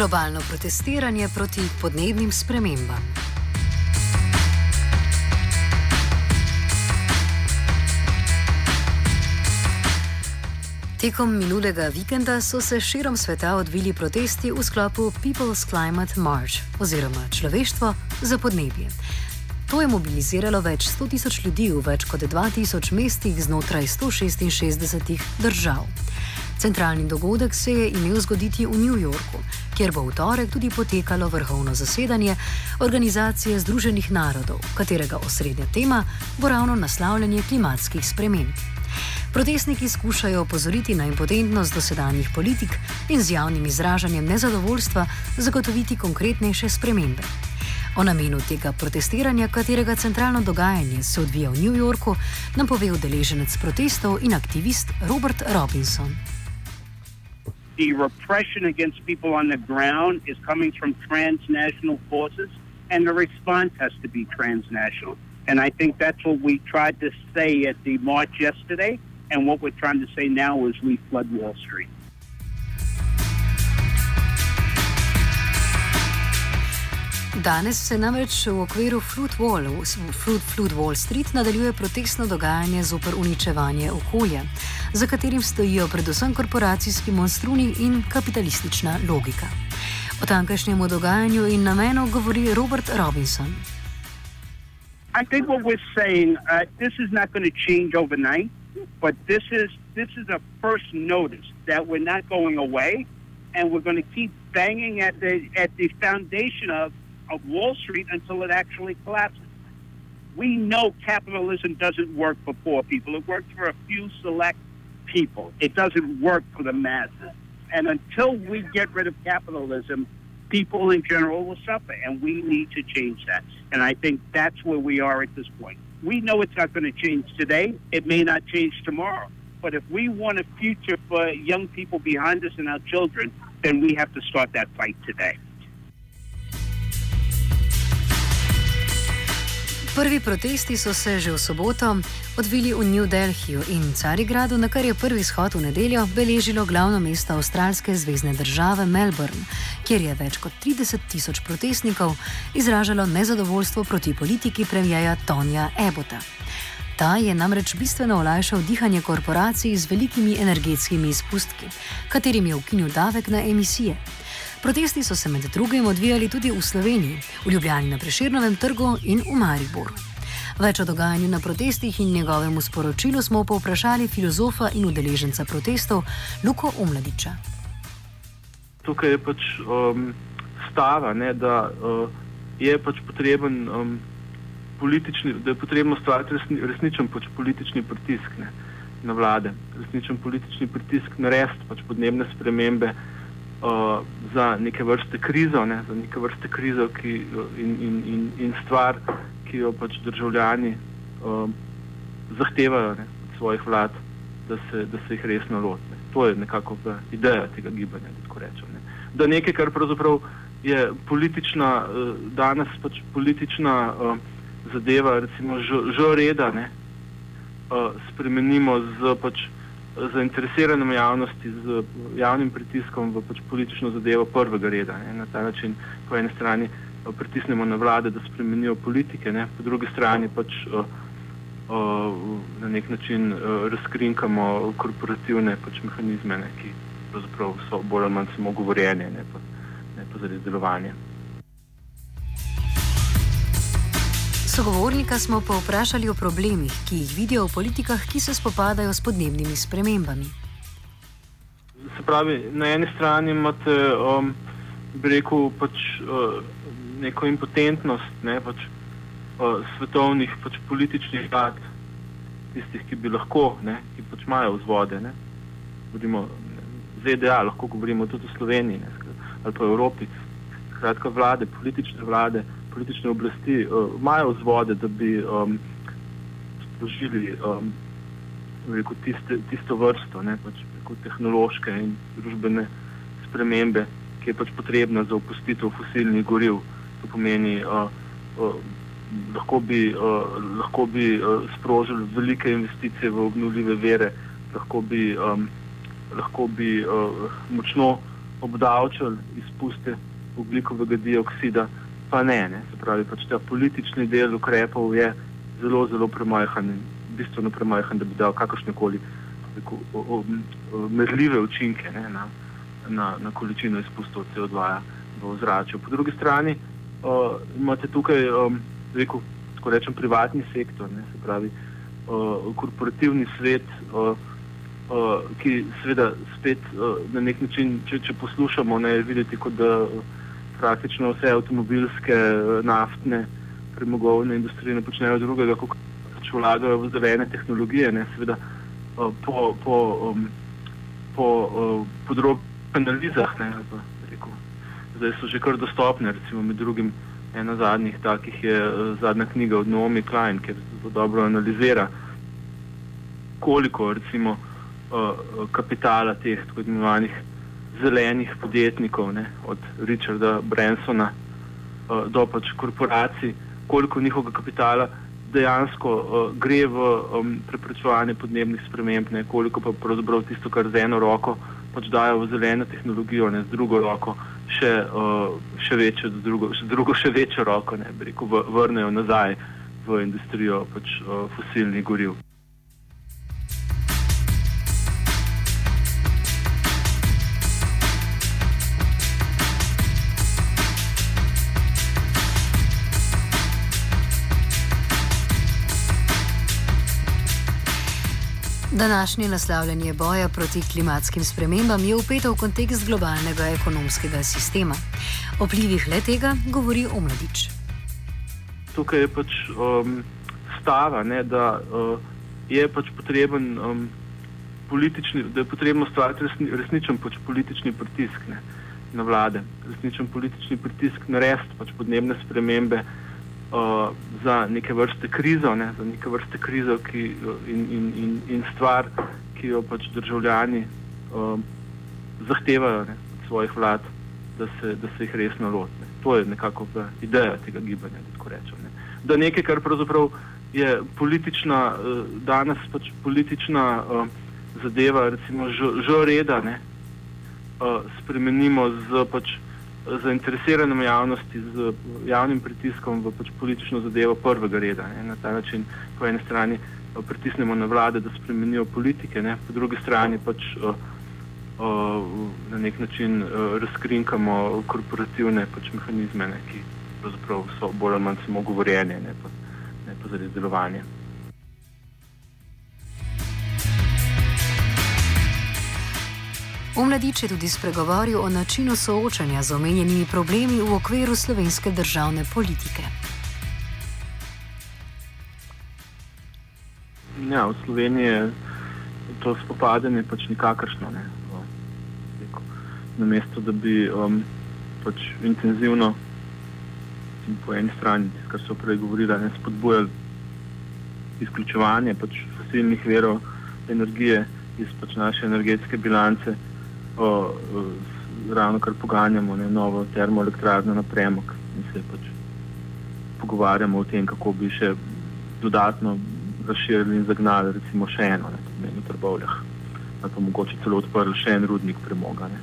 Globalno protestiranje proti podnebnim spremembam. Tekom minulega vikenda so se širom sveta odvili protesti v sklopu People's Climate March oziroma Človeštvo za podnebje. To je mobiliziralo več 100 tisoč ljudi v več kot 2000 mestih znotraj 166 držav. Centralni dogodek se je imel zgoditi v New Yorku, kjer bo v torek tudi potekalo vrhovno zasedanje Organizacije Združenih narodov, katerega osrednja tema bo ravno naslavljanje klimatskih sprememb. Protestniki skušajo opozoriti na impotentnost dosedanjih politik in z javnim izražanjem nezadovoljstva zagotoviti konkretnejše spremembe. O namenu tega protestiranja, katerega centralno dogajanje se odvija v New Yorku, nam pove udeleženec protestov in aktivist Robert Robinson. The repression against people on the ground is coming from transnational forces, and the response has to be transnational. And I think that's what we tried to say at the march yesterday, and what we're trying to say now is we flood Wall Street. Danes se namreč v okviru Flood Wall, Flood, Flood Wall Street nadaljuje protestno dogajanje zoper uničevanje okolja, za katerim stojijo predvsem korporacijski monstruni in kapitalistična logika. O tamkajšnjem dogajanju in namenu govori Robert Robinson. I think what we're saying, uh, this is not going to change overnight, but this is this is a first notice that we're not going away, and we're going to keep banging at the at the foundation of of Wall Street until it actually collapses. We know capitalism doesn't work for poor people. It works for a few select people. It doesn't work for the masses. And until we get rid of capitalism, people in general will suffer. And we need to change that. And I think that's where we are at this point. We know it's not going to change today. It may not change tomorrow. But if we want a future for young people behind us and our children, then we have to start that fight today. Prvi protesti so se že v soboto odvili v New Delhiju in Carigradu, na kar je prvi shod v nedeljo beležilo glavno mesto avstralske zvezdne države Melbourne, kjer je več kot 30 tisoč protestnikov izražalo nezadovoljstvo proti politiki premijeja Tonija Ebota. Ta je namreč bistveno olajšal dihanje korporacij z velikimi energetskimi izpustki, katerim je ukinil davek na emisije. Protesti so se med drugim odvijali tudi v Sloveniji, v Ljubljani na Preširnovem trgu in v Mariboru. Več o dogajanju na protestih in njegovemu sporočilu smo povprašali filozofa in udeleženca protestov Luko Umladiča. Tukaj je pač um, stava, ne, da uh, je pač potreben um, politični, da je potrebno stvariti resni, resničen pač politični pritisk ne, na vlade, resničen politični pritisk na res pač podnebne spremembe za neke vrste krizo, ne, za neke vrste krizo ki, in, in, in, in stvar, ki jo pač državljani uh, zahtevajo ne, od svojih vlad, da se, da se jih resno lotne. To je nekako ideja tega gibanja, da tako rečem. Ne. Da nekaj, kar pravzaprav je politična, uh, danes pač politična uh, zadeva, recimo že reda, ne, uh, spremenimo z pač zainteresiranjem javnosti z javnim pritiskom v pač politično zadevo prvega reda. Ne. Na ta način po eni strani eh, pritisnemo na vlade, da spremenijo politike, ne. po drugi strani pač uh, uh, na nek način uh, razkrinkamo korporativne pač mehanizme, ne, ki pravzaprav so bolj ali manj samo govorjenje, ne pa, ne pa zaradi delovanja. Sogovornika smo pa vprašali o problemih, ki jih vidijo v politikah, ki se spopadajo s podnebnimi spremembami. Se pravi, na eni strani imate, um, bi rekel, pač, uh, neko impotentnost ne, pač, uh, svetovnih pač, političnih vlad, tistih, ki bi lahko, ne, ki pač imajo vzvode. Ne. Budimo, ZDA, lahko govorimo tudi o Sloveniji ne, ali pa Evropi. Skratka, vlade, politične vlade politične oblasti uh, imajo vzvode, da bi um, sprožili um, rekel, tiste, tisto vrsto, ne, pač, rekel, tehnološke in družbene spremembe, ki je pač potrebna za opustitev fosilnih goriv. To pomeni, uh, uh, lahko bi, uh, lahko bi uh, sprožili velike investicije v obnovljive vere, lahko bi, um, lahko bi uh, močno obdavčili izpuste ugljikovega dioksida, pa ne. ne. Se pravi, pač ta politični del ukrepov je zelo, zelo premajhen in bistveno premajhen, da bi dal kakršne koli merljive učinke ne, na, na, na količino izpustov CO2 v ozračju. Po drugi strani uh, imate tukaj, um, rekel, tako rečem, privatni sektor, ne, se pravi, uh, korporativni svet, uh, uh, ki seveda spet uh, na nek način, če, če poslušamo, ne videti, kot da uh, praktično vse avtomobilske, uh, naftne, premogovne industrije ne počnejo drugega, kot pač vlagajo v zelene tehnologije, ne, seveda uh, po, po, um, po uh, podrobnih analizah, ne, rekel, zdaj so že kar dostopne, recimo med drugim ena zadnjih takih je uh, zadnja knjiga od Naomi Klein, kjer zelo dobro analizira, koliko recimo uh, kapitala teh tako imenovanih zelenih podjetnikov, ne, od Richarda Bransona uh, do pač korporacij, koliko njihovega kapitala dejansko uh, gre v um, preprečevanje podnebnih sprememb, ne, koliko pa pravzaprav tisto, kar z eno roko pač dajo v zeleno tehnologijo, ne, z drugo roko še, uh, še večjo, z drugo, z drugo še večjo roko, ne, rekel, v, vrnejo nazaj v industrijo pač, uh, fosilnih goriv. Današnje naslavljanje boja proti klimatskim spremembam je upeto v kontekst globalnega ekonomskega sistema. O vplivih le tega govori Omladič. Tukaj je pač um, stava, ne, da uh, je pač potreben um, politični, da je potrebno stvariti resni, resničen pač politični pritisk ne, na vlade, resničen politični pritisk na res pač podnebne spremembe uh, za neke vrste krizo, ne, za neke vrste krizo ki, in, in, in, in stvar, ki jo pač državljani uh, zahtevajo ne, od svojih vlad, da se, da se jih resno lotne. To je nekako ideja tega gibanja, rečem. Ne. Da nekaj, kar pravzaprav je politična, uh, danes pač politična uh, zadeva, recimo že reda, ne, uh, spremenimo z pač zainteresiranem javnosti z javnim pritiskom v pač politično zadevo prvega reda. Ne. Na ta način po eni strani eh, pritisnemo na vlade, da spremenijo politike, ne. po drugi strani pač o, eh, o, na nek način o, eh, razkrinkamo korporativne pač mehanizme, ne, ki pravzaprav so bolj ali manj samo govorjenje, ne pa, ne pa zaradi delovanja. Omladič je tudi spregovoril o načinu soočanja z omenjenimi problemi v okviru slovenske državne politike. Ja, v Sloveniji je to spopadanje pač nikakršno. Ne. Na mesto, da bi um, pač intenzivno in po eni strani, kar so prej govorili, ne spodbujali izključevanje pač fosilnih verov energije iz pač naše energetske bilance o, ravno kar poganjamo ne, novo termoelektrarno na premog in se pač pogovarjamo o tem, kako bi še dodatno razširili in zagnali recimo še eno, ne, v Trbovljah, ali pa mogoče celo odprli še en rudnik premoga. Ne.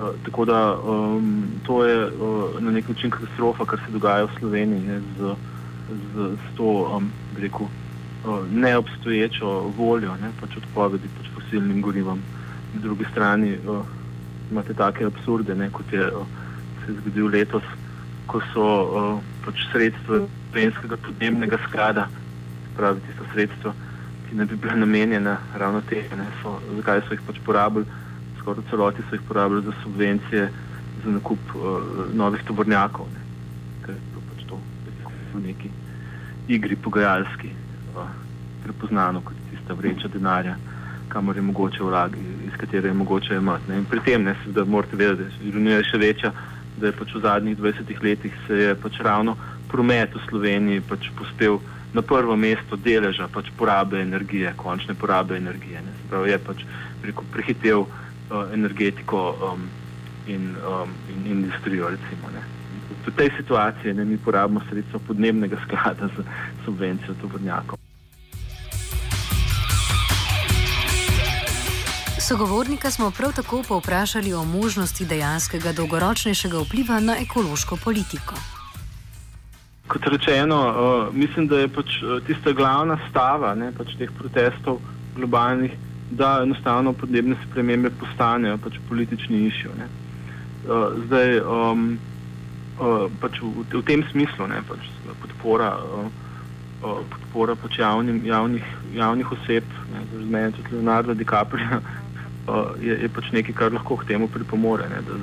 Uh, tako da um, to je uh, na nek način katastrofa, kar se dogaja v Sloveniji ne, z, z, z to um, rekel, uh, neobstoječo voljo, ne, pač odpovedi pač fosilnim gorivom na drugi strani uh, imate take absurde, ne, kot je uh, se zgodil letos, ko so uh, pač sredstva slovenskega podnebnega sklada, pravi tisto sredstvo, ki ne bi bila namenjena ravno tega, zakaj so jih pač porabili, skoraj celoti so jih porabili za subvencije, za nakup uh, novih tovornjakov, ne, ker je bilo pač to v neki igri pogajalski uh, prepoznano kot tista vreča denarja kamor je mogoče vlagi, iz katere je mogoče imati. In pri tem, ne, da morate vedeti, da je ironija še večja, da je pač v zadnjih 20 letih se je pač ravno promet v Sloveniji pač pospel na prvo mesto deleža pač porabe energije, končne porabe energije. Ne. Prav je pač preko prehitev uh, energetiko um, in, um, in industrijo, recimo. Ne. V tej situaciji ne, mi porabimo sredstva podnebnega sklada za subvencijo tovornjakov. Sogovornika smo prav tako povprašali o možnosti dejanskega dolgoročnejšega vpliva na ekološko politiko. Kot rečeno, mislim, da je pač tista glavna stava ne, pač teh protestov globalnih, da enostavno podnebne spremembe postanejo pač politični išjo. Zdaj, um, pač v, v tem smislu, ne, pač podpora, podpora pač javnim, javnih, javnih oseb, ne, za mene tudi Leonardo DiCaprio, je, je pač nekaj, kar lahko k temu pripomore, ne, da,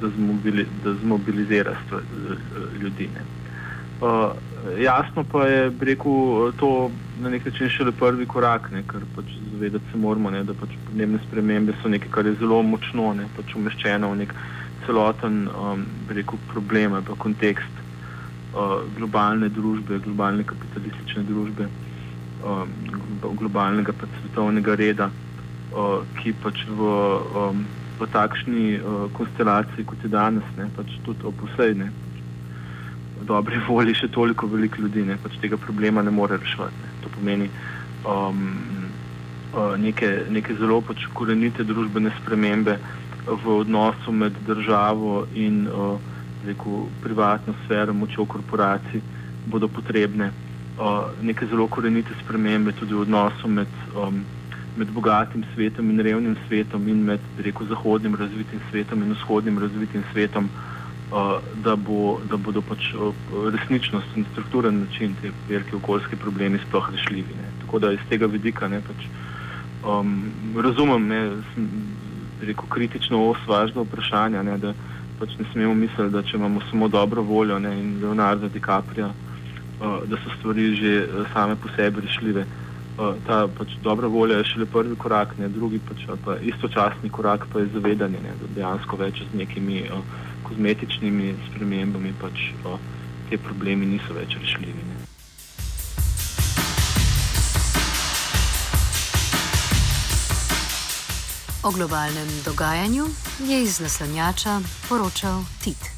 da, zmobili, da zmobilizira stvar, ljudi. Ne. Uh, jasno pa je, rekel, to na nek način šele prvi korak, ne, ker pač zavedati se moramo, ne, da pač podnebne spremembe so nekaj, kar je zelo močno ne, pač umeščeno v nek celoten um, rekel, problem ali kontekst uh, globalne družbe, globalne kapitalistične družbe, um, globalnega pa svetovnega reda, ki pač v, um, v takšni uh, konstelaciji, kot je danes, ne, pač tudi opusej dobri volji še toliko veliko ljudi, ne, pač tega problema ne more reševati. Ne. To pomeni um, uh, neke, neke zelo pač korenite družbene spremembe v odnosu med državo in uh, rekel, privatno sfero, močjo korporacij bodo potrebne. Uh, neke zelo korenite spremembe tudi v odnosu med, um, med bogatim svetom in revnim svetom in med rekel, zahodnim razvitim svetom in vzhodnim razvitim svetom da, bo, da bodo pač resničnost in strukturen način te velike okoljske problemi sploh rešljivi. Ne. Tako da iz tega vidika ne, pač, um, razumem, ne, sem, rekel, kritično os važnega vprašanja, ne, da pač ne smemo misliti, da če imamo samo dobro voljo ne, in Leonardo DiCaprio, uh, da so stvari že same po sebi rešljive. Uh, ta pač dobra volja je šele prvi korak, ne, drugi pač, pa istočasni korak pa je zavedanje, ne, da dejansko več z nekimi uh, kozmetičnimi spremembami pač o, te problemi niso več rešljivi. Ne. O globalnem dogajanju je iz naslanjača poročal Tit.